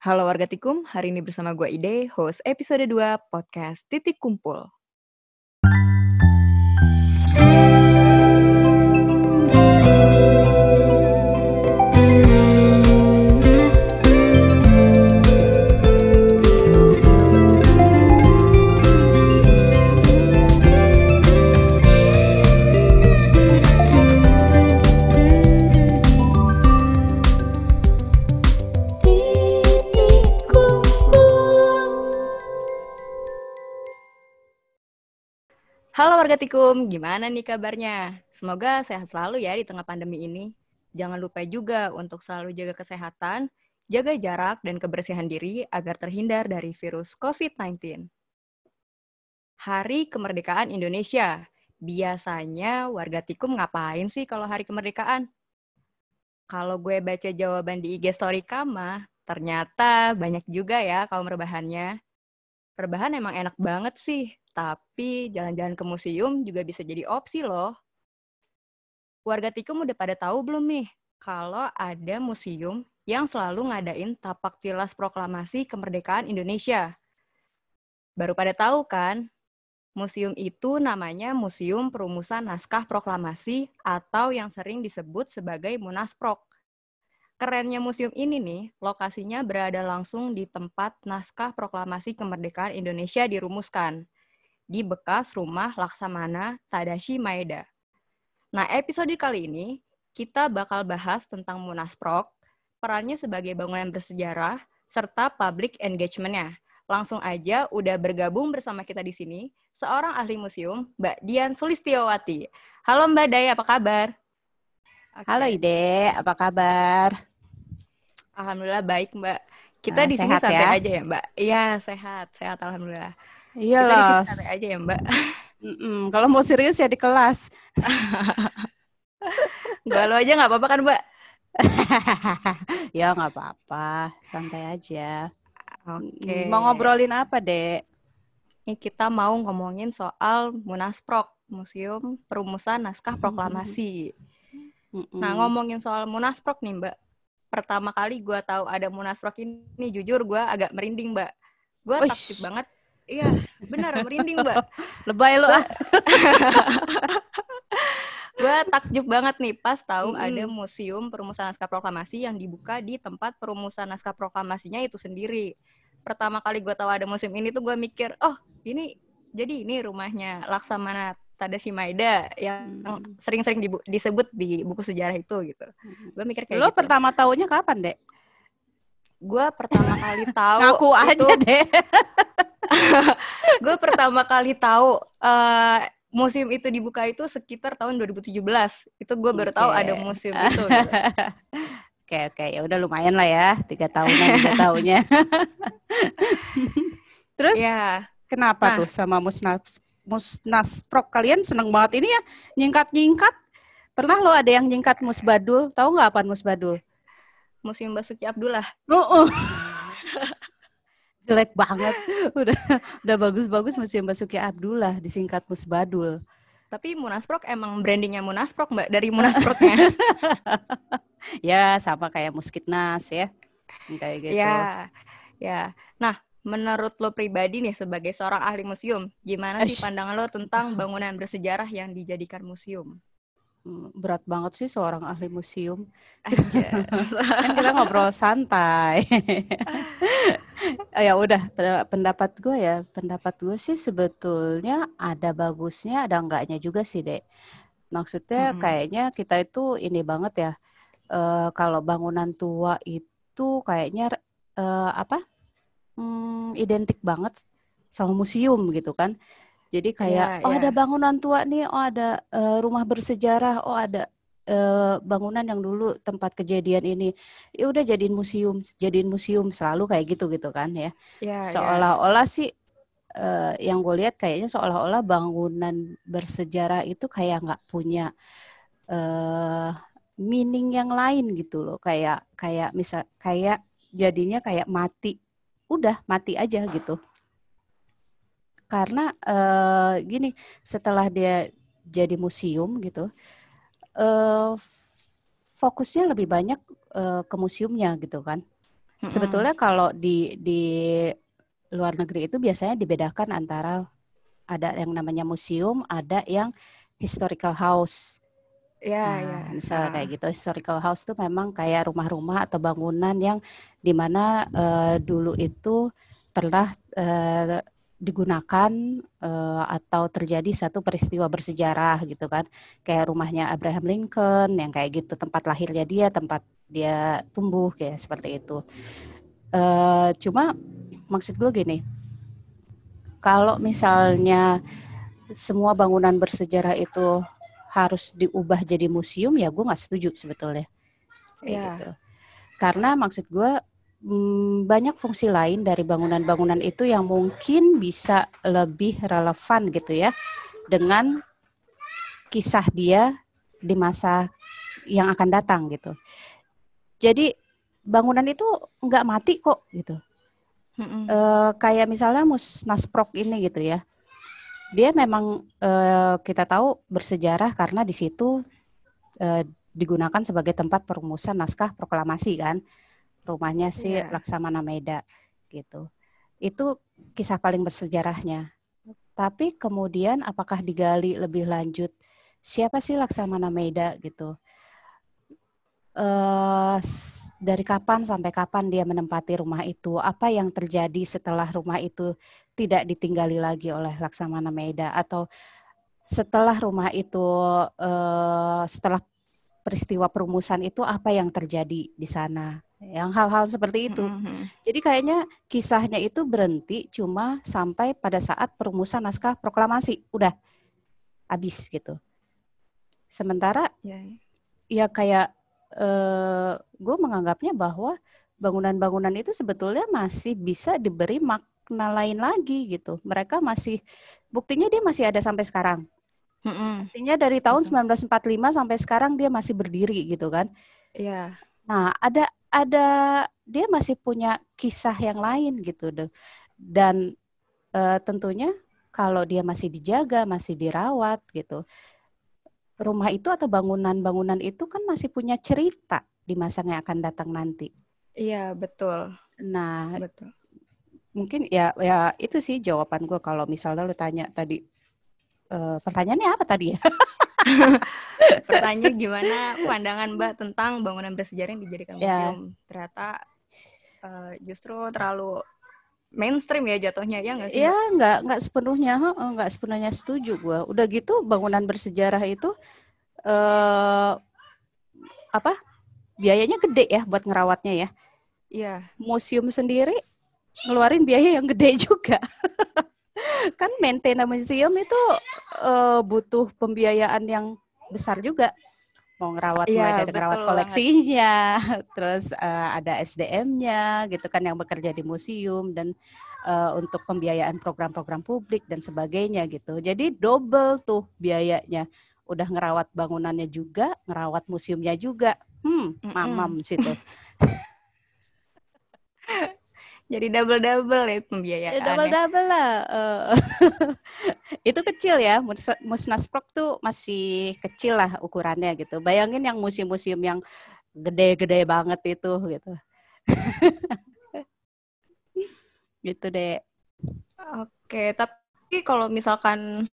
Halo warga Tikum, hari ini bersama gue Ide, host episode 2 podcast Titik Kumpul. Halo warga Tikum, gimana nih kabarnya? Semoga sehat selalu ya di tengah pandemi ini. Jangan lupa juga untuk selalu jaga kesehatan, jaga jarak dan kebersihan diri agar terhindar dari virus COVID-19. Hari Kemerdekaan Indonesia. Biasanya warga Tikum ngapain sih kalau hari kemerdekaan? Kalau gue baca jawaban di IG story Kama, ternyata banyak juga ya kaum rebahannya. Rebahan emang enak banget sih, tapi jalan-jalan ke museum juga bisa jadi opsi loh. Warga Tikum udah pada tahu belum nih kalau ada museum yang selalu ngadain tapak tilas proklamasi kemerdekaan Indonesia. Baru pada tahu kan? Museum itu namanya Museum Perumusan Naskah Proklamasi atau yang sering disebut sebagai Munasprok. Kerennya museum ini nih, lokasinya berada langsung di tempat naskah proklamasi kemerdekaan Indonesia dirumuskan di bekas rumah Laksamana Tadashi Maeda. Nah, episode kali ini kita bakal bahas tentang Munasprok, perannya sebagai bangunan bersejarah, serta public engagement-nya. Langsung aja udah bergabung bersama kita di sini, seorang ahli museum, Mbak Dian Sulistiawati. Halo Mbak Daya, apa kabar? Okay. Halo Ide, apa kabar? Alhamdulillah baik Mbak. Kita uh, di sini santai ya? aja ya Mbak. Iya sehat, sehat Alhamdulillah. Iya loh. Santai aja ya Mbak. Mm -mm. Kalau mau serius ya di kelas. Gak lo aja nggak apa-apa kan Mbak? ya nggak apa-apa, santai aja. Oke. Okay. Mau ngobrolin apa, Dek? Ini kita mau ngomongin soal Munasprok, Museum Perumusan Naskah Proklamasi. Mm -mm. Nah, ngomongin soal Munasprok nih, Mbak. Pertama kali gue tahu ada Munasprok ini, jujur gue agak merinding, Mbak. Gue takut banget. Iya, benar merinding, Mbak. Lebay lu ah. gue takjub banget nih pas tahu mm -hmm. ada museum perumusan naskah proklamasi yang dibuka di tempat perumusan naskah proklamasinya itu sendiri. Pertama kali gue tahu ada museum ini tuh gue mikir, oh ini jadi ini rumahnya Laksamana Tadashi Maeda yang sering-sering hmm. disebut di buku sejarah itu gitu. Hmm. Gue mikir kayak Lo gitu. pertama tahunya kapan, Dek? Gue pertama kali tahu Ngaku itu, aja, Dek. gue pertama kali tahu uh, museum itu dibuka itu sekitar tahun 2017. Itu gue baru okay. tahu ada museum itu. Gitu. Oke oke ya udah lumayan lah ya tiga tahunan tiga tahunnya. Terus ya. kenapa nah, tuh sama musnas musnasprok kalian seneng banget ini ya nyingkat nyingkat. Pernah lo ada yang nyingkat musbadul? Tahu nggak apa musbadul? Museum Basuki Abdullah. Uh, uh jelek banget. Udah udah bagus-bagus Museum Basuki Abdullah disingkat Musbadul. Tapi Munasprok emang brandingnya Munasprok mbak dari Munasproknya. ya sama kayak Muskitnas ya. Kayak gitu. Ya, ya. Nah, menurut lo pribadi nih sebagai seorang ahli museum, gimana sih pandangan lo tentang bangunan bersejarah yang dijadikan museum? Hmm, berat banget sih seorang ahli museum. kan kita ngobrol santai. ya udah pendapat gue ya, pendapat gue sih sebetulnya ada bagusnya, ada enggaknya juga sih, Dek. Maksudnya hmm. kayaknya kita itu ini banget ya. Uh, kalau bangunan tua itu kayaknya uh, apa? Hmm, identik banget sama museum gitu kan. Jadi kayak yeah, oh yeah. ada bangunan tua nih, oh ada uh, rumah bersejarah, oh ada uh, bangunan yang dulu tempat kejadian ini. Ya udah jadiin museum, jadiin museum selalu kayak gitu gitu kan ya. Yeah, iya. Seolah-olah yeah. sih uh, yang gue lihat kayaknya seolah-olah bangunan bersejarah itu kayak nggak punya uh, meaning yang lain gitu loh. Kayak kayak misal kayak jadinya kayak mati. Udah mati aja gitu. Karena uh, gini setelah dia jadi museum gitu uh, fokusnya lebih banyak uh, ke museumnya gitu kan. Sebetulnya kalau di di luar negeri itu biasanya dibedakan antara ada yang namanya museum, ada yang historical house. Ya, nah, ya. misalnya Nah. kayak gitu, historical house itu memang kayak rumah-rumah atau bangunan yang di mana uh, dulu itu pernah uh, digunakan uh, atau terjadi satu peristiwa bersejarah gitu kan, kayak rumahnya Abraham Lincoln yang kayak gitu, tempat lahirnya dia, tempat dia tumbuh kayak seperti itu. Uh, cuma maksud gue gini, kalau misalnya semua bangunan bersejarah itu harus diubah jadi museum ya gue nggak setuju sebetulnya. Kayak yeah. gitu. Karena maksud gue hmm, banyak fungsi lain dari bangunan-bangunan itu yang mungkin bisa lebih relevan gitu ya dengan kisah dia di masa yang akan datang gitu. Jadi bangunan itu nggak mati kok gitu. Mm -hmm. e, kayak misalnya musnasprok ini gitu ya dia memang uh, kita tahu bersejarah karena di situ uh, digunakan sebagai tempat perumusan naskah proklamasi kan. Rumahnya si yeah. Laksamana Meda gitu. Itu kisah paling bersejarahnya. Tapi kemudian apakah digali lebih lanjut siapa sih Laksamana Meda gitu? Uh, dari kapan sampai kapan dia menempati rumah itu, apa yang terjadi setelah rumah itu tidak ditinggali lagi oleh Laksamana Maeda atau setelah rumah itu uh, setelah peristiwa perumusan itu apa yang terjadi di sana yang hal-hal seperti itu. Mm-hmm. Jadi kayaknya kisahnya itu berhenti cuma sampai pada saat perumusan naskah proklamasi, udah habis gitu. Sementara yeah. ya kayak eh, gue menganggapnya bahwa bangunan-bangunan itu sebetulnya masih bisa diberi makna lain lagi gitu. Mereka masih buktinya dia masih ada sampai sekarang. Mm-hmm. Buktinya dari tahun mm-hmm. 1945 sampai sekarang dia masih berdiri gitu kan. Iya. Yeah. Nah, ada ada dia masih punya kisah yang lain gitu deh. Dan uh, tentunya kalau dia masih dijaga, masih dirawat gitu rumah itu atau bangunan-bangunan itu kan masih punya cerita di masa yang akan datang nanti. Iya, betul. Nah, betul. Mungkin ya ya itu sih jawaban gue kalau misalnya lu tanya tadi uh, pertanyaannya apa tadi ya? Pertanyaan gimana pandangan Mbak tentang bangunan bersejarah yang dijadikan ya. museum? Ya. Ternyata uh, justru terlalu mainstream ya jatuhnya ya nggak sih? Iya nggak nggak sepenuhnya nggak sepenuhnya setuju gue. Udah gitu bangunan bersejarah itu eh, apa biayanya gede ya buat ngerawatnya ya. Iya. Museum sendiri ngeluarin biaya yang gede juga. kan maintenance museum itu uh, butuh pembiayaan yang besar juga mau ngerawat ya, mulai dari ngerawat koleksinya, banget. terus uh, ada SDM-nya gitu kan yang bekerja di museum dan uh, untuk pembiayaan program-program publik dan sebagainya gitu. Jadi double tuh biayanya. Udah ngerawat bangunannya juga, ngerawat museumnya juga. Hmm, mamam situ. Jadi double-double ya pembiayaan. Ya, double-double lah. Uh, itu kecil ya, Musnasprok tuh masih kecil lah ukurannya gitu. Bayangin yang museum-museum yang gede-gede banget itu gitu. gitu deh. Oke, tapi kalau misalkan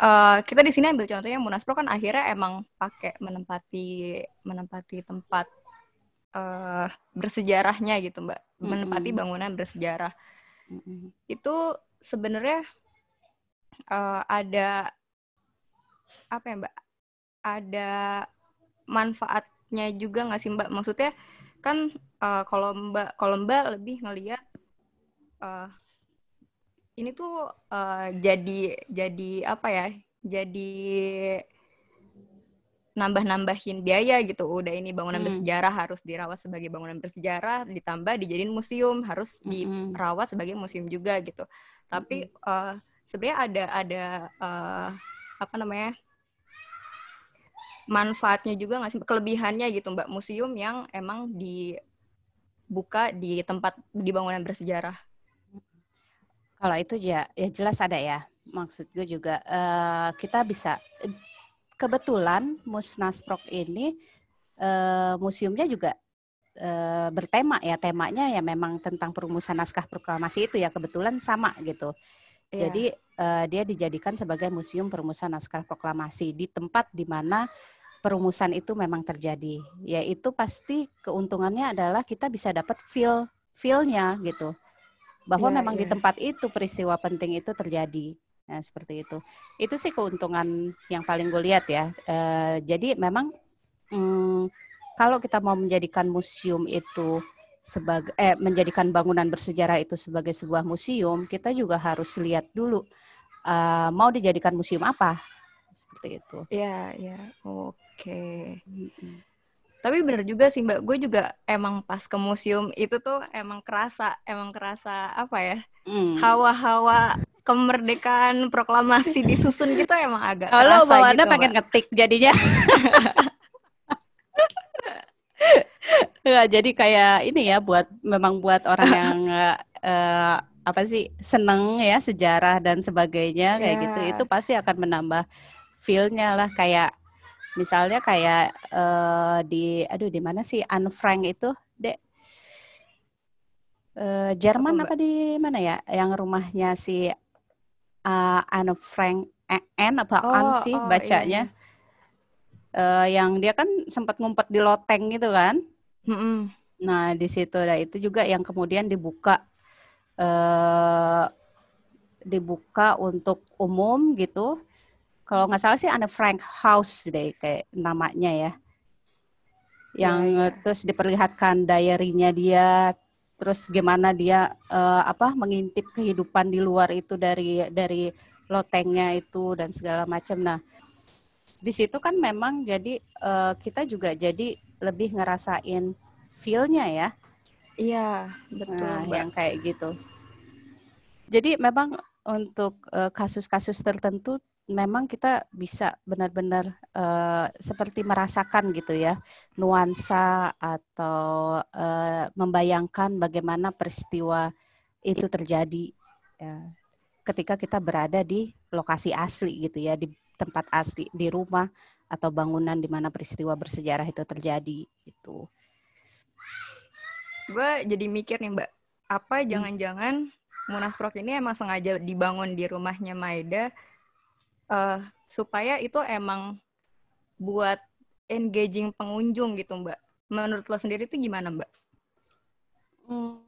uh, kita di sini ambil contohnya Munasprok kan akhirnya emang pakai menempati menempati tempat uh, bersejarahnya gitu mbak. Menempati bangunan bersejarah. Itu sebenarnya uh, ada apa ya mbak? Ada manfaatnya juga nggak sih mbak? Maksudnya kan uh, kalau mbak kalau mbak lebih ngelihat uh, ini tuh uh, jadi jadi apa ya jadi nambah-nambahin biaya gitu. Udah ini bangunan hmm. bersejarah harus dirawat sebagai bangunan bersejarah, ditambah dijadiin museum harus hmm. dirawat sebagai museum juga gitu. Tapi hmm. uh, sebenarnya ada ada uh, apa namanya manfaatnya juga nggak sih kelebihannya gitu mbak museum yang emang dibuka di tempat di bangunan bersejarah. Kalau itu ya ya jelas ada ya. Maksud gue juga uh, kita bisa kebetulan Musnasprok ini uh, museumnya juga uh, bertema ya temanya ya memang tentang perumusan naskah proklamasi itu ya kebetulan sama gitu. Yeah. Jadi uh, dia dijadikan sebagai museum perumusan naskah proklamasi di tempat di mana perumusan itu memang terjadi. Yaitu pasti keuntungannya adalah kita bisa dapat feel feelnya gitu bahwa yeah, memang yeah. di tempat itu peristiwa penting itu terjadi. Nah, seperti itu. Itu sih keuntungan yang paling gue lihat ya. Uh, jadi memang hmm, kalau kita mau menjadikan museum itu sebagai eh menjadikan bangunan bersejarah itu sebagai sebuah museum, kita juga harus lihat dulu uh, mau dijadikan museum apa. Seperti itu. Iya, iya. Oke. Okay. Mm. Tapi bener juga sih Mbak, gue juga emang pas ke museum itu tuh emang kerasa, emang kerasa apa ya, hmm. hawa-hawa kemerdekaan proklamasi disusun gitu emang agak Kalau bawa gitu, pengen ngetik jadinya. ya, jadi kayak ini ya buat memang buat orang yang uh, apa sih seneng ya sejarah dan sebagainya kayak yeah. gitu itu pasti akan menambah feelnya lah kayak Misalnya kayak uh, di aduh di mana sih Anne Frank itu, Dek? Uh, Jerman apa di mana ya? Yang rumahnya si uh, Anne Frank Anne apa oh, Anne sih oh, bacanya? Iya. Uh, yang dia kan sempat ngumpet di loteng gitu kan? Mm -mm. Nah di situ, nah itu juga yang kemudian dibuka uh, dibuka untuk umum gitu kalau nggak salah sih Anne Frank House deh kayak namanya ya yang ya, ya. terus diperlihatkan diary-nya dia terus gimana dia uh, apa mengintip kehidupan di luar itu dari dari lotengnya itu dan segala macam. Nah di situ kan memang jadi uh, kita juga jadi lebih ngerasain feel-nya ya. Iya betul nah, yang kayak gitu. Jadi memang untuk eh, kasus-kasus uh, tertentu memang kita bisa benar-benar uh, seperti merasakan gitu ya nuansa atau uh, membayangkan bagaimana peristiwa itu terjadi ya, ketika kita berada di lokasi asli gitu ya di tempat asli di rumah atau bangunan di mana peristiwa bersejarah itu terjadi itu. Gue jadi mikir nih mbak, apa hmm. jangan-jangan hmm. Munasprok ini emang sengaja dibangun di rumahnya Maida uh, supaya itu emang buat engaging pengunjung gitu Mbak. Menurut lo sendiri itu gimana Mbak? Hmm,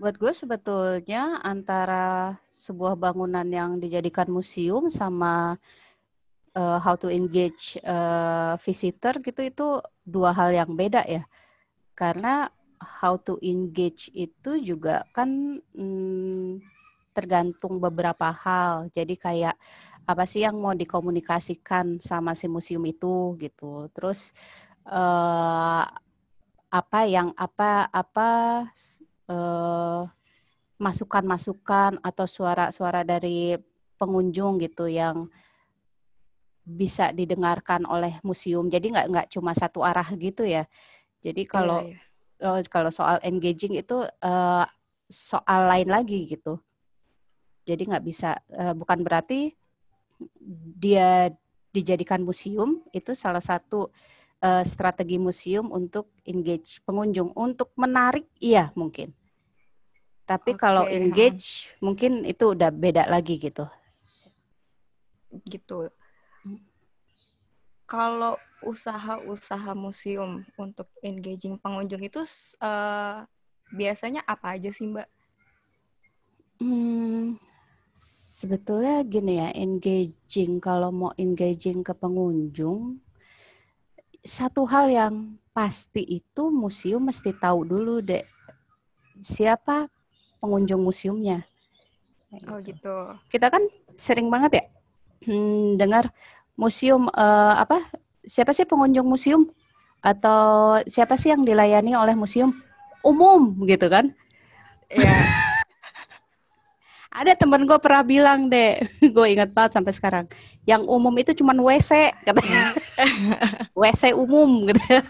buat gue sebetulnya antara sebuah bangunan yang dijadikan museum sama uh, how to engage uh, visitor gitu itu dua hal yang beda ya. Karena how to engage itu juga kan hmm, tergantung beberapa hal. Jadi kayak apa sih yang mau dikomunikasikan sama si museum itu gitu. Terus uh, apa yang apa apa uh, masukan-masukan atau suara-suara dari pengunjung gitu yang bisa didengarkan oleh museum. Jadi nggak nggak cuma satu arah gitu ya. Jadi iya, kalau yeah, yeah. kalau soal engaging itu uh, soal lain lagi gitu. Jadi nggak bisa uh, bukan berarti dia dijadikan museum itu salah satu uh, strategi museum untuk engage pengunjung untuk menarik iya mungkin. Tapi okay. kalau engage hmm. mungkin itu udah beda lagi gitu. Gitu. Kalau usaha-usaha museum untuk engaging pengunjung itu uh, biasanya apa aja sih, Mbak? Hmm, sebetulnya gini ya, engaging kalau mau engaging ke pengunjung, satu hal yang pasti itu museum mesti tahu dulu deh siapa pengunjung museumnya. Oh gitu. gitu. Kita kan sering banget ya hmm, dengar museum uh, apa? Siapa sih pengunjung museum? Atau siapa sih yang dilayani oleh museum? Umum gitu kan? Iya. Ada temen gue pernah bilang deh, gue ingat banget sampai sekarang. Yang umum itu cuma WC, katanya. WC umum gitu.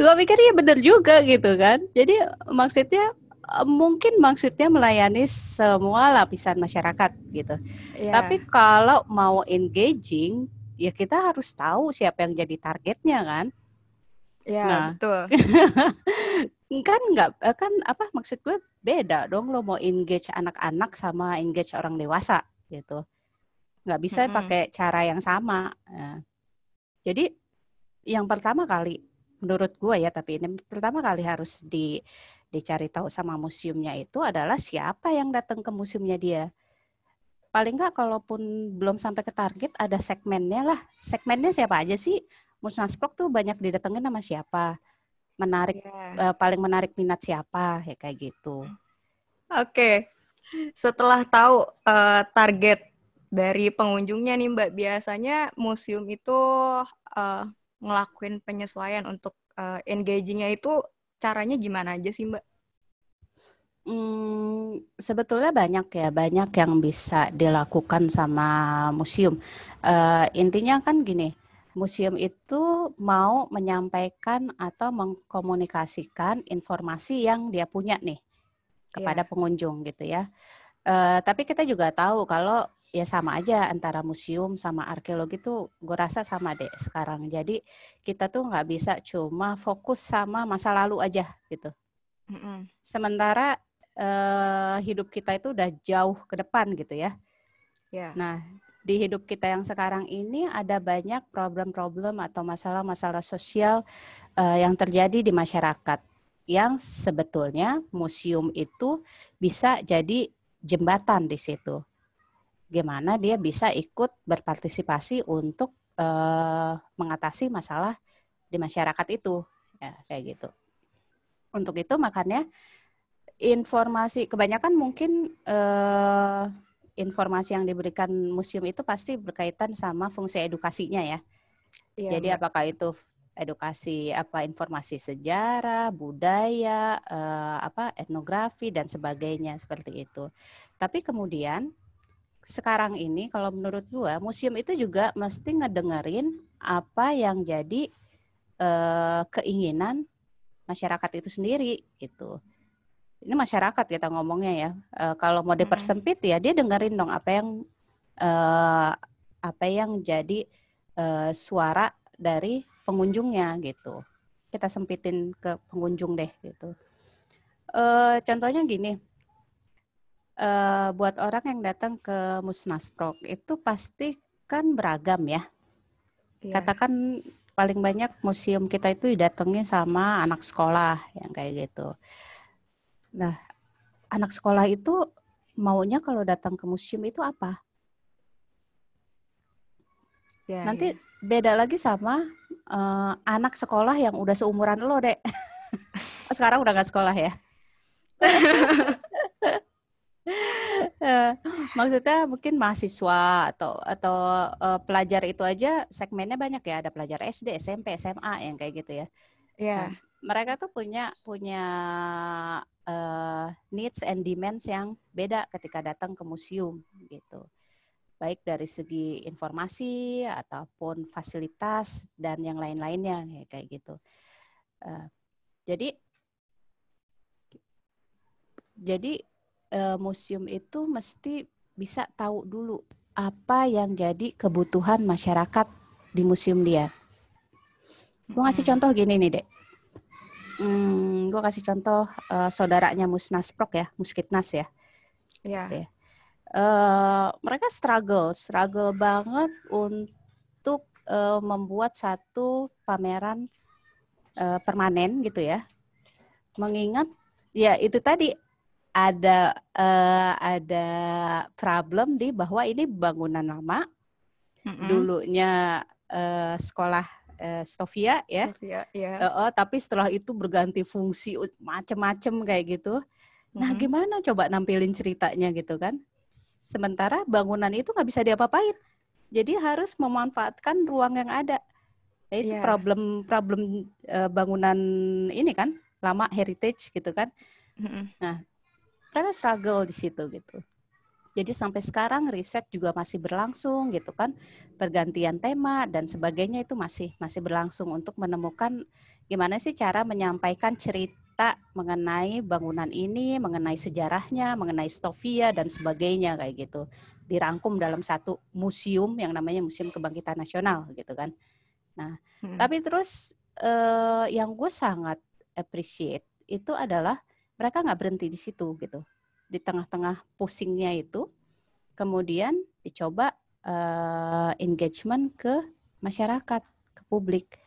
gue mikir ya bener juga gitu kan. Jadi maksudnya mungkin maksudnya melayani semua lapisan masyarakat gitu. Yeah. Tapi kalau mau engaging, ya kita harus tahu siapa yang jadi targetnya kan. Ya, Nah, betul. Kan nggak eh, kan apa maksud gue beda dong lo mau engage anak-anak sama engage orang dewasa gitu. Nggak bisa Mm-mm. pakai cara yang sama. Nah, jadi yang pertama kali menurut gue ya tapi ini pertama kali harus di dicari tahu sama museumnya itu adalah siapa yang datang ke museumnya dia. Paling nggak kalaupun belum sampai ke target ada segmennya lah. Segmennya siapa aja sih? Musnasprok tuh banyak didatengin sama siapa? Menarik Ya. eh, paling menarik minat siapa ya kayak gitu. Oke. Setelah tahu eh, target dari pengunjungnya nih Mbak, biasanya museum itu eh, ngelakuin penyesuaian untuk eh, engaging-nya itu caranya gimana aja sih Mbak? Hmm, sebetulnya banyak ya, banyak yang bisa dilakukan sama museum. Eh, intinya kan gini, museum itu mau menyampaikan atau mengkomunikasikan informasi yang dia punya nih kepada Iya. pengunjung gitu ya. Eh, tapi kita juga tahu kalau ya sama aja antara museum sama arkeologi tuh gue rasa sama deh sekarang. Jadi kita tuh nggak bisa cuma fokus sama masa lalu aja gitu. Mm-mm. Sementara eh, hidup kita itu udah jauh ke depan gitu ya. Ya. Nah, di hidup kita yang sekarang ini ada banyak problem-problem atau masalah-masalah sosial eh, yang terjadi di masyarakat yang sebetulnya museum itu bisa jadi jembatan di situ. Gimana dia bisa ikut berpartisipasi untuk eh, mengatasi masalah di masyarakat itu, ya kayak gitu. Untuk itu makanya informasi kebanyakan mungkin eh, informasi yang diberikan museum itu pasti berkaitan sama fungsi edukasinya ya. Iya, Jadi Mbak. apakah itu edukasi apa informasi sejarah, budaya, eh, apa etnografi dan sebagainya seperti itu. Tapi kemudian sekarang ini kalau menurut gua museum itu juga mesti ngedengerin apa yang jadi eh, keinginan masyarakat itu sendiri gitu. Ini masyarakat kita ngomongnya ya. Eh, kalau mau Mm-mm. dipersempit ya dia dengerin dong apa yang eh, apa yang jadi eh, suara dari pengunjungnya gitu. Kita sempitin ke pengunjung deh gitu. Eh, contohnya gini, eh, buat orang yang datang ke Musnasprok itu pasti kan beragam ya. Iya. Katakan paling banyak museum kita itu didatangi sama anak sekolah yang kayak gitu. Nah, anak sekolah itu maunya kalau datang ke museum itu apa? Iya, Nanti iya. beda lagi sama eh, anak sekolah yang udah seumuran lo, Dek. Oh, sekarang udah nggak sekolah ya? Maksudnya mungkin mahasiswa atau atau eh, pelajar itu aja segmennya banyak ya. Ada pelajar SD, SMP, SMA yang kayak gitu ya. Iya. Nah, mereka tuh punya punya eh, needs and demands yang beda ketika datang ke museum gitu. Baik dari segi informasi ataupun fasilitas dan yang lain-lainnya ya, kayak gitu. Eh, jadi jadi eh, museum itu mesti bisa tahu dulu apa yang jadi kebutuhan masyarakat di museum dia. Gue ngasih contoh gini nih, Dek. Hmm, gue kasih contoh eh, saudaranya Musnasprok ya, Muskitnas ya. Iya. Oke. Eh, mereka struggle, struggle banget untuk eh, membuat satu pameran eh, permanen gitu ya. Mengingat ya itu tadi ada eh, ada problem di bahwa ini bangunan lama, Mm-mm. dulunya eh, sekolah eh, Stovia ya. Sofia, iya. Heeh, tapi setelah itu berganti fungsi macem-macem kayak gitu. Nah, Mm-mm. gimana coba nampilin ceritanya gitu kan? Sementara bangunan itu nggak bisa diapa-apain. Jadi harus memanfaatkan ruang yang ada. Nah, itu Iya. problem problem eh, bangunan ini kan lama heritage gitu kan. Mm-mm. Mereka struggle di situ gitu. Jadi sampai sekarang riset juga masih berlangsung gitu kan. Pergantian tema dan sebagainya itu masih masih berlangsung untuk menemukan gimana sih cara menyampaikan cerita mengenai bangunan ini, mengenai sejarahnya, mengenai Stovia dan sebagainya kayak gitu. Dirangkum dalam satu museum yang namanya Museum Kebangkitan Nasional gitu kan. Mm-mm. Tapi terus uh, yang gue sangat appreciate itu adalah mereka nggak berhenti di situ gitu. Di tengah-tengah pusingnya itu, kemudian dicoba uh, engagement ke masyarakat, ke publik.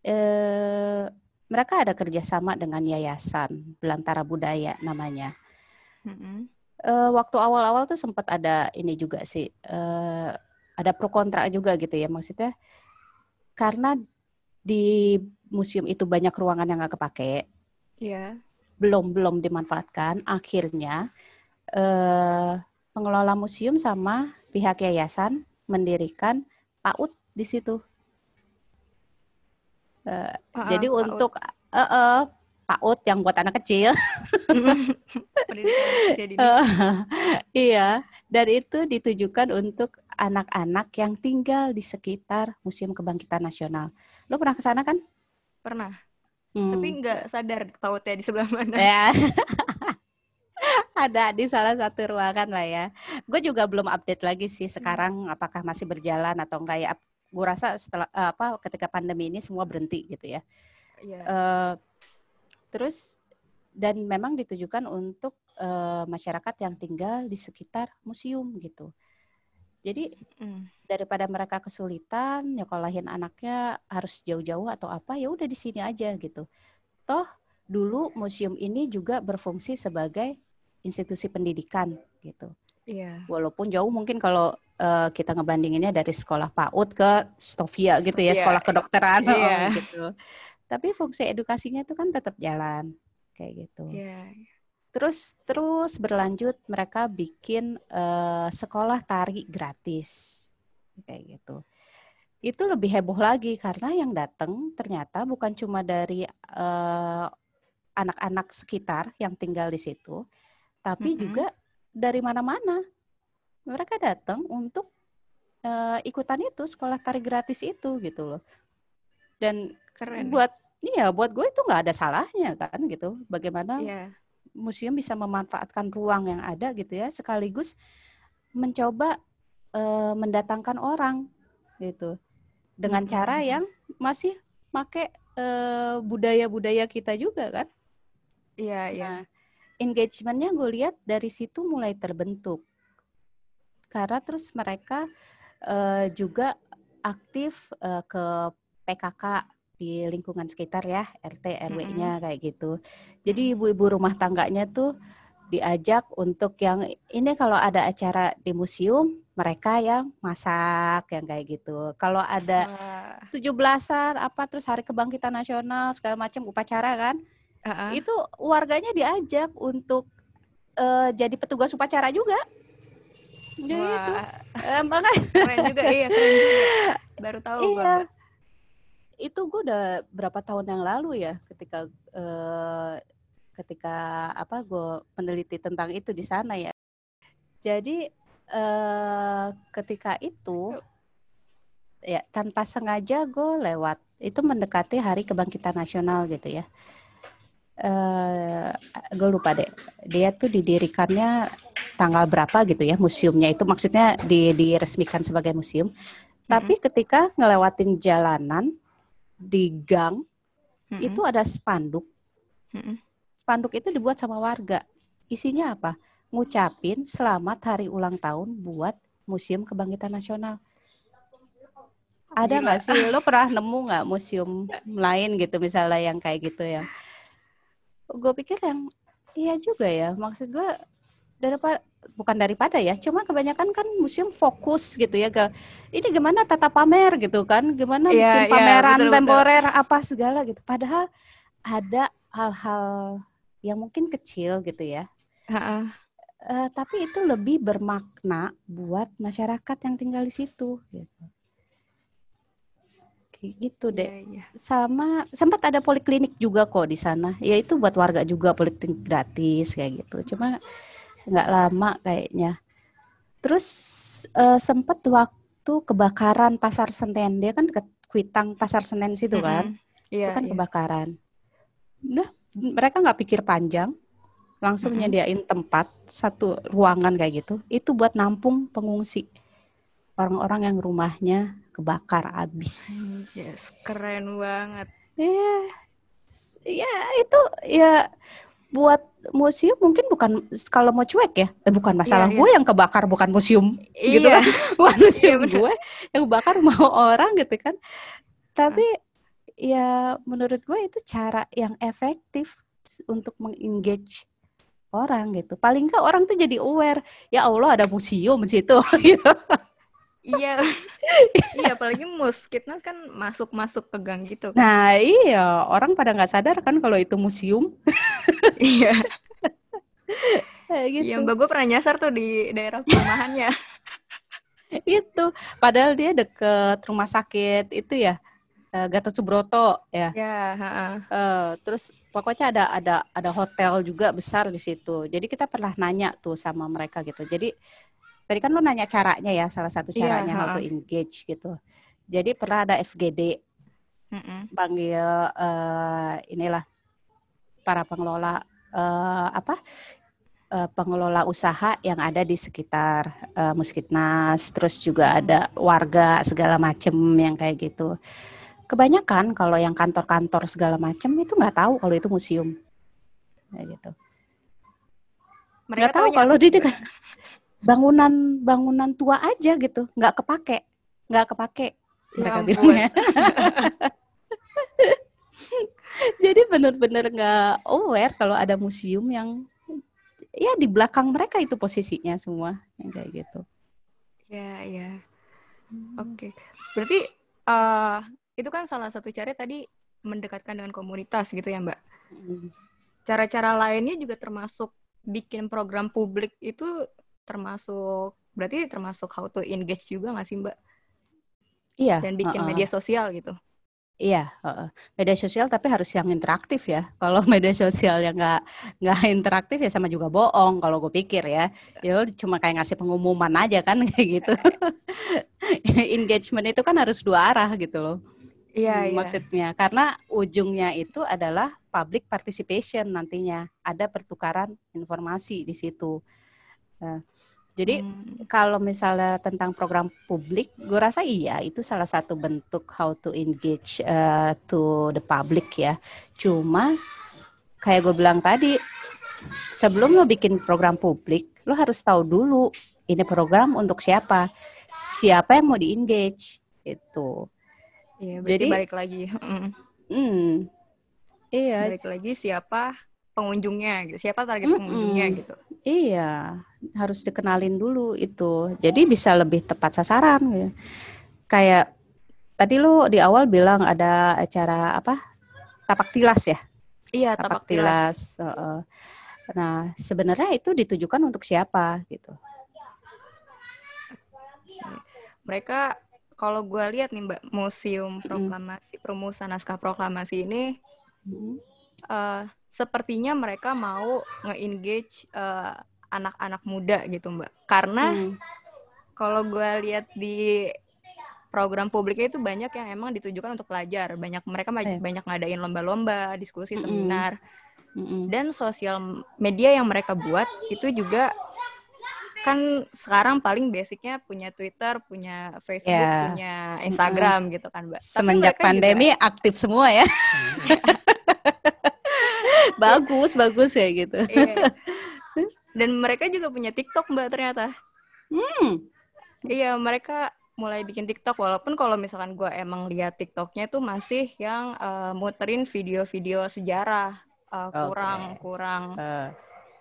Uh, mereka ada kerjasama dengan yayasan Belantara Budaya namanya. Mm-hmm. Uh, waktu awal-awal tuh sempat ada ini juga sih, uh, ada pro kontra juga gitu ya maksudnya, karena di museum itu banyak ruangan yang nggak kepake, yeah. Belum belum dimanfaatkan, akhirnya uh, pengelola museum sama pihak yayasan mendirikan PAUD di situ. Uh, uh, jadi PAUD. untuk uh, uh, PAUD yang buat anak kecil. uh, iya, dan itu ditujukan untuk anak-anak yang tinggal di sekitar Museum Kebangkitan Nasional. Lo pernah ke sana kan? Pernah. Hmm. Tapi nggak sadar PAUD-nya di sebelah mana. Ya. ada di salah satu ruangan lah ya. Gue juga belum update lagi sih sekarang hmm. apakah masih berjalan atau enggak ya. Gue rasa setelah apa ketika pandemi ini semua berhenti gitu ya. Yeah. Iya. Uh, terus dan memang ditujukan untuk uh, masyarakat yang tinggal di sekitar museum gitu. Jadi mm. daripada mereka kesulitan nyekolahin anaknya harus jauh-jauh atau apa ya udah di sini aja gitu. Toh dulu museum ini juga berfungsi sebagai institusi pendidikan gitu. Iya. Walaupun jauh mungkin kalau uh, kita ngebandinginnya dari sekolah PAUD ke Stovia gitu ya, sekolah kedokteran oh, gitu. Tapi fungsi edukasinya itu kan tetap jalan kayak gitu. Iya. Terus terus berlanjut mereka bikin uh, sekolah tari gratis kayak gitu. Itu lebih heboh lagi karena yang datang ternyata bukan cuma dari uh, anak-anak sekitar yang tinggal di situ, tapi mm-hmm. juga dari mana-mana. Mereka datang untuk uh, ikutan itu sekolah tari gratis itu gitu loh. Dan Keren. buat iya buat gue itu nggak ada salahnya kan gitu. Bagaimana yeah. Museum bisa memanfaatkan ruang yang ada gitu ya, sekaligus mencoba uh, mendatangkan orang gitu dengan mm-hmm. cara yang masih make uh, budaya-budaya kita juga kan. Iya, yeah, iya. Yeah. Nah, engagementnya gue lihat dari situ mulai terbentuk karena terus mereka uh, juga aktif uh, ke PKK di lingkungan sekitar ya RT RW-nya mm -hmm. kayak gitu. Jadi ibu-ibu rumah tangganya tuh diajak untuk yang ini kalau ada acara di museum mereka yang masak yang kayak gitu. Kalau ada tujuh belasan apa terus hari kebangkitan nasional segala macam upacara kan uh-uh. itu warganya diajak untuk uh, jadi petugas upacara juga. Jadi Wah. itu emang keren juga iya keren juga. Baru tahu iya. gue. Itu gue udah berapa tahun yang lalu ya ketika uh, ketika apa gue meneliti tentang itu di sana ya. Jadi uh, ketika itu ya tanpa sengaja gue lewat itu mendekati hari kebangkitan nasional gitu ya uh, eh, gue lupa deh dia tuh didirikannya tanggal berapa gitu ya museumnya itu maksudnya di, diresmikan sebagai museum mm-hmm. tapi ketika ngelewatin jalanan di gang mm-hmm. itu ada spanduk. Mm-hmm. spanduk itu dibuat sama warga. Isinya apa? Ngucapin selamat hari ulang tahun buat museum kebangkitan nasional. Ada nggak sih? lo pernah nemu nggak museum lain gitu misalnya yang kayak gitu ya? Gue pikir yang iya juga ya. Maksud gue daripada bukan daripada ya cuma kebanyakan kan museum fokus gitu ya ke ini gimana tata pamer gitu kan gimana yeah, bikin iya, pameran yeah, temporer apa segala gitu padahal ada hal-hal yang mungkin kecil gitu ya uh-uh. uh, tapi itu lebih bermakna buat masyarakat yang tinggal di situ gitu gitu deh. Yeah, yeah. Sama sempat ada poliklinik juga kok di sana. Ya itu buat warga juga poliklinik gratis kayak gitu. Cuma nggak lama kayaknya. Terus uh, sempat waktu kebakaran pasar Senen dia kan ke Kuitang pasar Senen situ kan. Mm -hmm. yeah, itu kan yeah. kebakaran. Udah mereka nggak pikir panjang, langsung mm -hmm. nyediain tempat satu ruangan kayak gitu. Itu buat nampung pengungsi orang-orang yang rumahnya kebakar abis. Yes, keren banget. Iya, ya itu ya buat museum mungkin bukan kalau mau cuek ya, eh, bukan masalah Iya, gue yang kebakar, bukan museum gitu Iya. kan, bukan museum benar. gue yang bakar mau orang gitu kan. Tapi ya menurut gue itu cara yang efektif untuk mengengage orang gitu. Paling nggak orang tuh jadi aware, ya Allah ada museum di situ gitu. Iya. iya, apalagi muskitnas kan masuk-masuk ke gang gitu. kan. Nah iya, orang pada nggak sadar kan kalau itu museum Iya. kayak gitu. Iya, Mbak gue pernah nyasar tuh di daerah perumahannya. Itu padahal dia deket rumah sakit itu ya eh, Gatot Subroto ya. ya, heeh. Eh, terus pokoknya ada ada ada hotel juga besar di situ. Jadi kita pernah nanya tuh sama mereka gitu. Jadi tadi kan lu nanya caranya ya, salah satu Iya, caranya how to ha-ha. engage gitu. Jadi pernah ada FGD Mm-mm. panggil eh, inilah para pengelola eh, apa eh, pengelola usaha yang ada di sekitar eh, Muskitnas, terus juga ada warga segala macem yang kayak gitu. Kebanyakan kalau yang kantor-kantor segala macem itu nggak tahu kalau itu museum, kayak gitu. Nggak tahu kalau di dekat bangunan bangunan tua aja gitu, nggak kepake, nggak kepake Ya mereka bilangnya. Jadi benar-benar nggak aware kalau ada museum yang ya di belakang mereka itu posisinya semua yang kayak gitu. Ya, ya. Oke. Berarti eh itu kan salah satu cara tadi mendekatkan dengan komunitas gitu ya, Mbak. Mm. Cara-cara lainnya juga termasuk bikin program publik itu termasuk berarti termasuk how to engage juga nggak sih, Mbak? Iya, Dan bikin heeh. media sosial gitu. Iya, heeh. media sosial tapi harus yang interaktif ya. Kalau media sosial yang nggak nggak interaktif ya sama juga bohong kalau gue pikir ya. Ya cuma kayak ngasih pengumuman aja kan kayak gitu. Engagement itu kan harus dua arah gitu loh. Iya, Hmm, iya. maksudnya karena ujungnya itu adalah public participation nantinya ada pertukaran informasi di situ. Nah, jadi Hmm, kalau misalnya tentang program publik, gue rasa iya itu salah satu bentuk how to engage uh, to the public ya. Cuma kayak gue bilang tadi, sebelum lo bikin program publik, lo harus tahu dulu ini program untuk siapa, siapa yang mau di engage itu. Iya, berarti Jadi- balik lagi. Mm. Hmm, iya, Balik lagi siapa pengunjungnya gitu. Siapa target Mm-mm. pengunjungnya gitu. Iya, harus dikenalin dulu itu. Jadi bisa lebih tepat sasaran gitu. Kayak tadi lu di awal bilang ada acara apa? Tapak tilas ya? Iya, tapak tilas. heeh. Nah, sebenarnya itu ditujukan untuk siapa gitu. Mereka kalau gue lihat nih Mbak, Museum. Proklamasi Perumusan Naskah Proklamasi ini Mm, eh, sepertinya mereka mau nge-engage eh, anak-anak muda gitu Mbak. Karena hmm, kalau gue lihat di program publiknya itu banyak yang emang ditujukan untuk pelajar. Banyak mereka Iya. banyak ngadain lomba-lomba, diskusi, Mm-mm. seminar. mm-mm. dan sosial media yang mereka buat itu juga kan sekarang paling basicnya punya Twitter, punya Facebook, Ya. punya Instagram gitu kan, Mbak. Semenjak mereka juga- pandemi aktif semua ya. bagus, bagus ya gitu. Iya. Dan mereka juga punya TikTok, Mbak, ternyata. Hmm. Iya, mereka mulai bikin TikTok walaupun kalau misalkan gue emang lihat TikToknya tuh masih yang eh, muterin video-video sejarah Eh, kurang kurang Eh,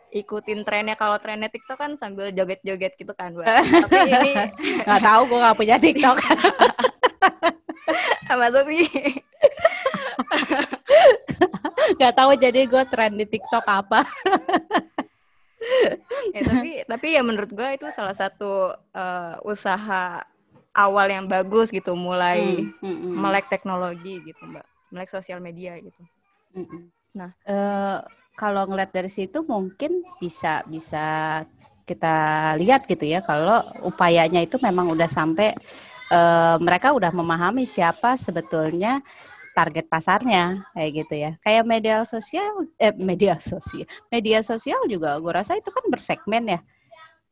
ikutin trennya kalau trennya TikTok kan sambil joget-joget gitu kan, Mbak. Tapi ini nggak tahu gue nggak punya TikTok. masa sih? Nggak tahu jadi gue tren di TikTok apa. ya, tapi tapi ya menurut gue itu salah satu eh, usaha awal yang bagus gitu mulai Hmm, hmm, hmm. melek teknologi gitu mbak melek sosial media gitu Mm-mm. Nah. Eh, kalau ngeliat dari situ mungkin bisa bisa kita lihat gitu ya kalau upayanya itu memang udah sampai eh, mereka udah memahami siapa sebetulnya target pasarnya kayak gitu ya kayak media sosial eh media sosial media sosial juga gue rasa itu kan bersegmen ya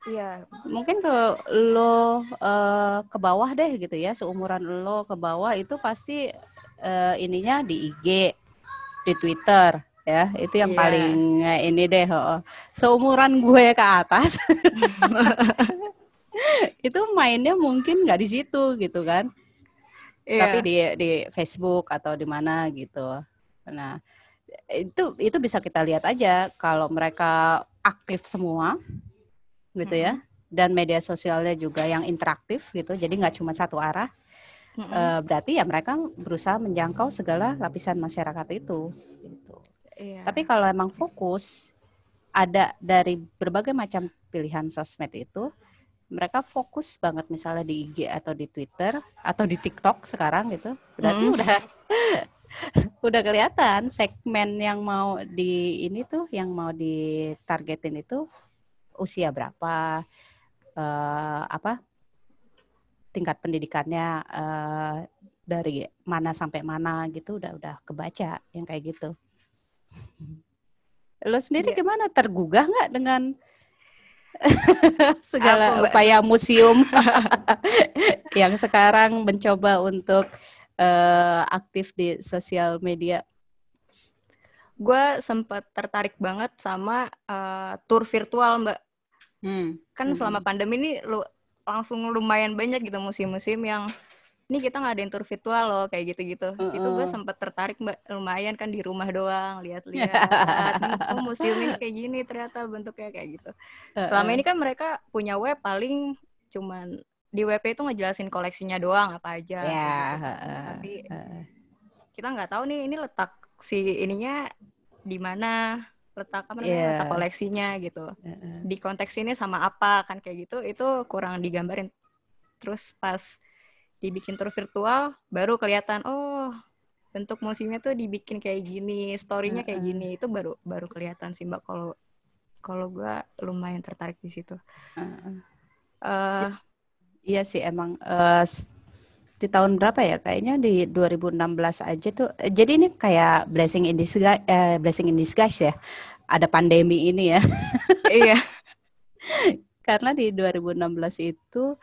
Iya. Mungkin kalau lo uh, ke bawah deh gitu ya, seumuran lo ke bawah itu pasti uh, ininya di IG, di Twitter ya. Itu yang yeah. paling uh, ini deh. Oh. Seumuran gue ke atas. itu mainnya mungkin nggak di situ gitu kan. Yeah. Tapi di di Facebook atau di mana gitu. Nah, itu itu bisa kita lihat aja kalau mereka aktif semua gitu ya dan media sosialnya juga yang interaktif gitu jadi nggak cuma satu arah mm-hmm. berarti ya mereka berusaha menjangkau segala lapisan masyarakat itu gitu. yeah. tapi kalau emang fokus ada dari berbagai macam pilihan sosmed itu mereka fokus banget misalnya di IG atau di Twitter atau di TikTok sekarang gitu berarti mm. udah udah kelihatan segmen yang mau di ini tuh yang mau ditargetin itu usia berapa, uh, apa tingkat pendidikannya uh, dari mana sampai mana gitu udah udah kebaca yang kayak gitu. Lo sendiri yeah. gimana? Tergugah nggak dengan segala Aku, upaya museum yang sekarang mencoba untuk uh, aktif di sosial media? Gue sempat tertarik banget sama uh, tour virtual, Mbak. Hmm. Kan hmm. selama pandemi ini lu langsung lumayan banyak gitu musim-musim yang ini kita ngadain tour virtual loh kayak gitu-gitu. Uh -uh. Itu gue sempat tertarik mbak lumayan kan di rumah doang lihat-lihat. oh museum ini kayak gini ternyata bentuknya kayak gitu. Uh -uh. Selama ini kan mereka punya web paling cuman di web itu ngejelasin koleksinya doang apa aja. Yeah. Gitu. Uh, Tapi uh. kita nggak tahu nih ini letak si ininya di mana letak apa namanya yeah. letak koleksinya gitu di konteks ini sama apa kan kayak gitu itu kurang digambarin terus pas dibikin tour virtual baru kelihatan oh bentuk musimnya tuh dibikin kayak gini storynya kayak gini. Itu baru baru kelihatan sih mbak kalau kalau gue lumayan tertarik di situ. Uh-uh. uh, iya. Sih emang uh, di tahun berapa ya? Kayaknya di 2016 aja tuh jadi ini kayak blessing in disguise eh, blessing in disguise ya? Ada pandemi ini ya? Iya. Karena di 2016 itu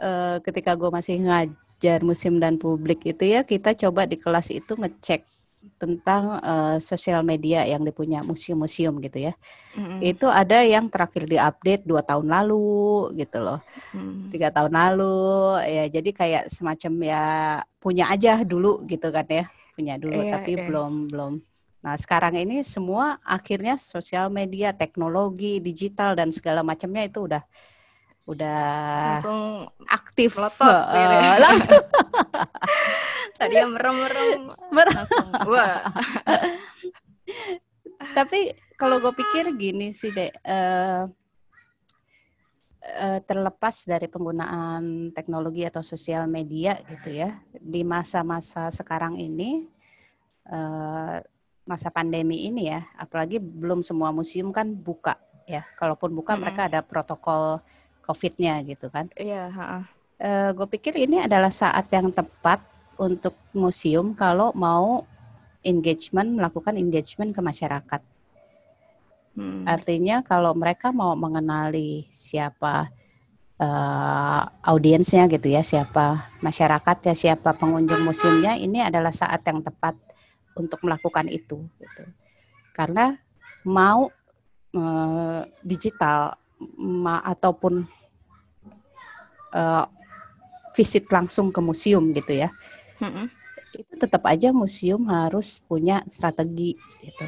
uh, ketika gue masih ngajar musim dan publik itu ya kita coba di kelas itu ngecek tentang uh, sosial media yang dipunya museum-museum gitu ya. Mm-hmm. Itu ada yang terakhir diupdate dua tahun lalu gitu loh, mm. tiga tahun lalu ya. Jadi kayak semacam ya punya aja dulu gitu kan ya, punya dulu yeah, tapi yeah. belum belum. Nah sekarang ini semua akhirnya sosial media, teknologi, digital dan segala macamnya itu udah udah langsung aktif. melotot, uh, gitu ya. langsung. Tadi yang merem-merem. Wah. Tapi kalau gue pikir gini sih dek uh, uh, terlepas dari penggunaan teknologi atau sosial media gitu ya di masa-masa sekarang ini uh, masa pandemi ini ya apalagi belum semua museum kan buka ya. Kalaupun buka mm -hmm. mereka ada protokol COVID-nya gitu kan iya yeah, uh, gue pikir ini adalah saat yang tepat untuk museum kalau mau engagement melakukan engagement ke masyarakat. Hmm. Artinya kalau mereka mau mengenali siapa uh, audiensnya gitu ya, siapa masyarakat ya, siapa pengunjung museumnya, ini adalah saat yang tepat untuk melakukan itu. Gitu. Karena mau uh, digital ma ataupun uh, visit langsung ke museum gitu ya, mm-hmm. itu tetap aja museum harus punya strategi gitu.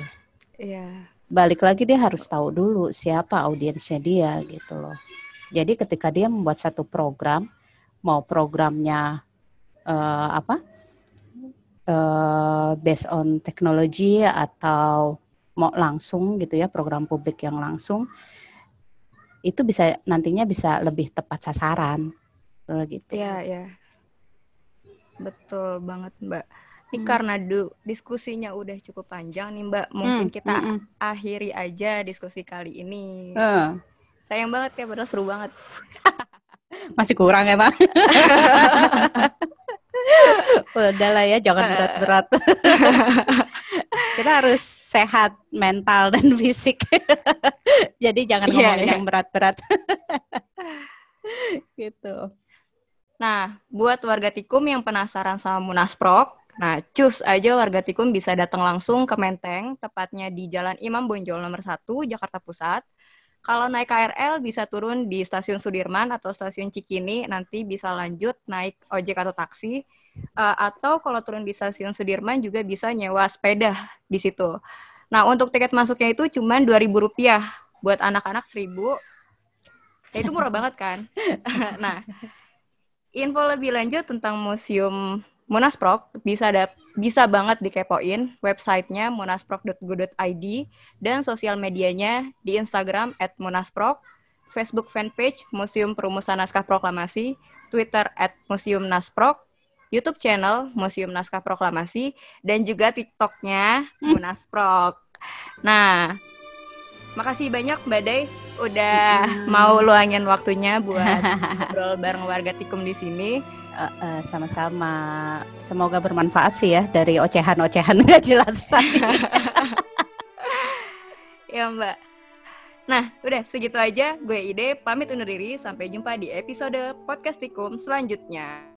Iya. Balik lagi dia harus tahu dulu siapa audiensnya dia gitu loh. Jadi ketika dia membuat satu program, mau programnya uh, apa, uh, based on teknologi atau mau langsung gitu ya program publik yang langsung, itu bisa nantinya bisa lebih tepat sasaran gitu. Iya, iya. Betul banget, Mbak. Ini hmm. karena du diskusinya udah cukup panjang nih, Mbak. Mungkin hmm. kita hmm. akhiri aja diskusi kali ini. Uh. Sayang banget ya, padahal seru banget. Masih kurang ya, Pak. Udahlah ya, jangan berat-berat. Kita harus sehat mental dan fisik. Jadi jangan Iya, ngomongin iya. yang berat-berat. Gitu. Nah, buat warga Tikum yang penasaran sama Munasprok, nah cus aja warga Tikum bisa datang langsung ke Menteng, tepatnya di Jalan Imam Bonjol nomor 1, Jakarta Pusat. Kalau naik KRL bisa turun di stasiun Sudirman atau stasiun Cikini, nanti bisa lanjut naik ojek atau taksi. Eh, atau kalau turun di stasiun Sudirman juga bisa nyewa sepeda di situ. Nah, untuk tiket masuknya itu cuma Rp2.000, buat anak-anak 1000 Ya itu murah banget kan? nah, info lebih lanjut tentang Museum Munasprok bisa ada bisa banget dikepoin websitenya munasprok.go.id dan sosial medianya di Instagram @munasprok, Facebook fanpage Museum Perumusan Naskah Proklamasi, Twitter @museum nasprok, YouTube channel Museum Naskah Proklamasi, dan juga TikToknya Munasprok. Nah, makasih banyak Mbak Day udah mau luangin waktunya buat ngobrol bareng warga Tikum di sini. Eh, eh, sama-sama. Semoga bermanfaat sih ya dari ocehan-ocehan nggak jelas. Ya Mbak. Nah, udah segitu aja. Gue Ide, pamit undur diri. Sampai jumpa di episode Podcast Tikum selanjutnya.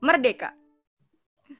Merdeka.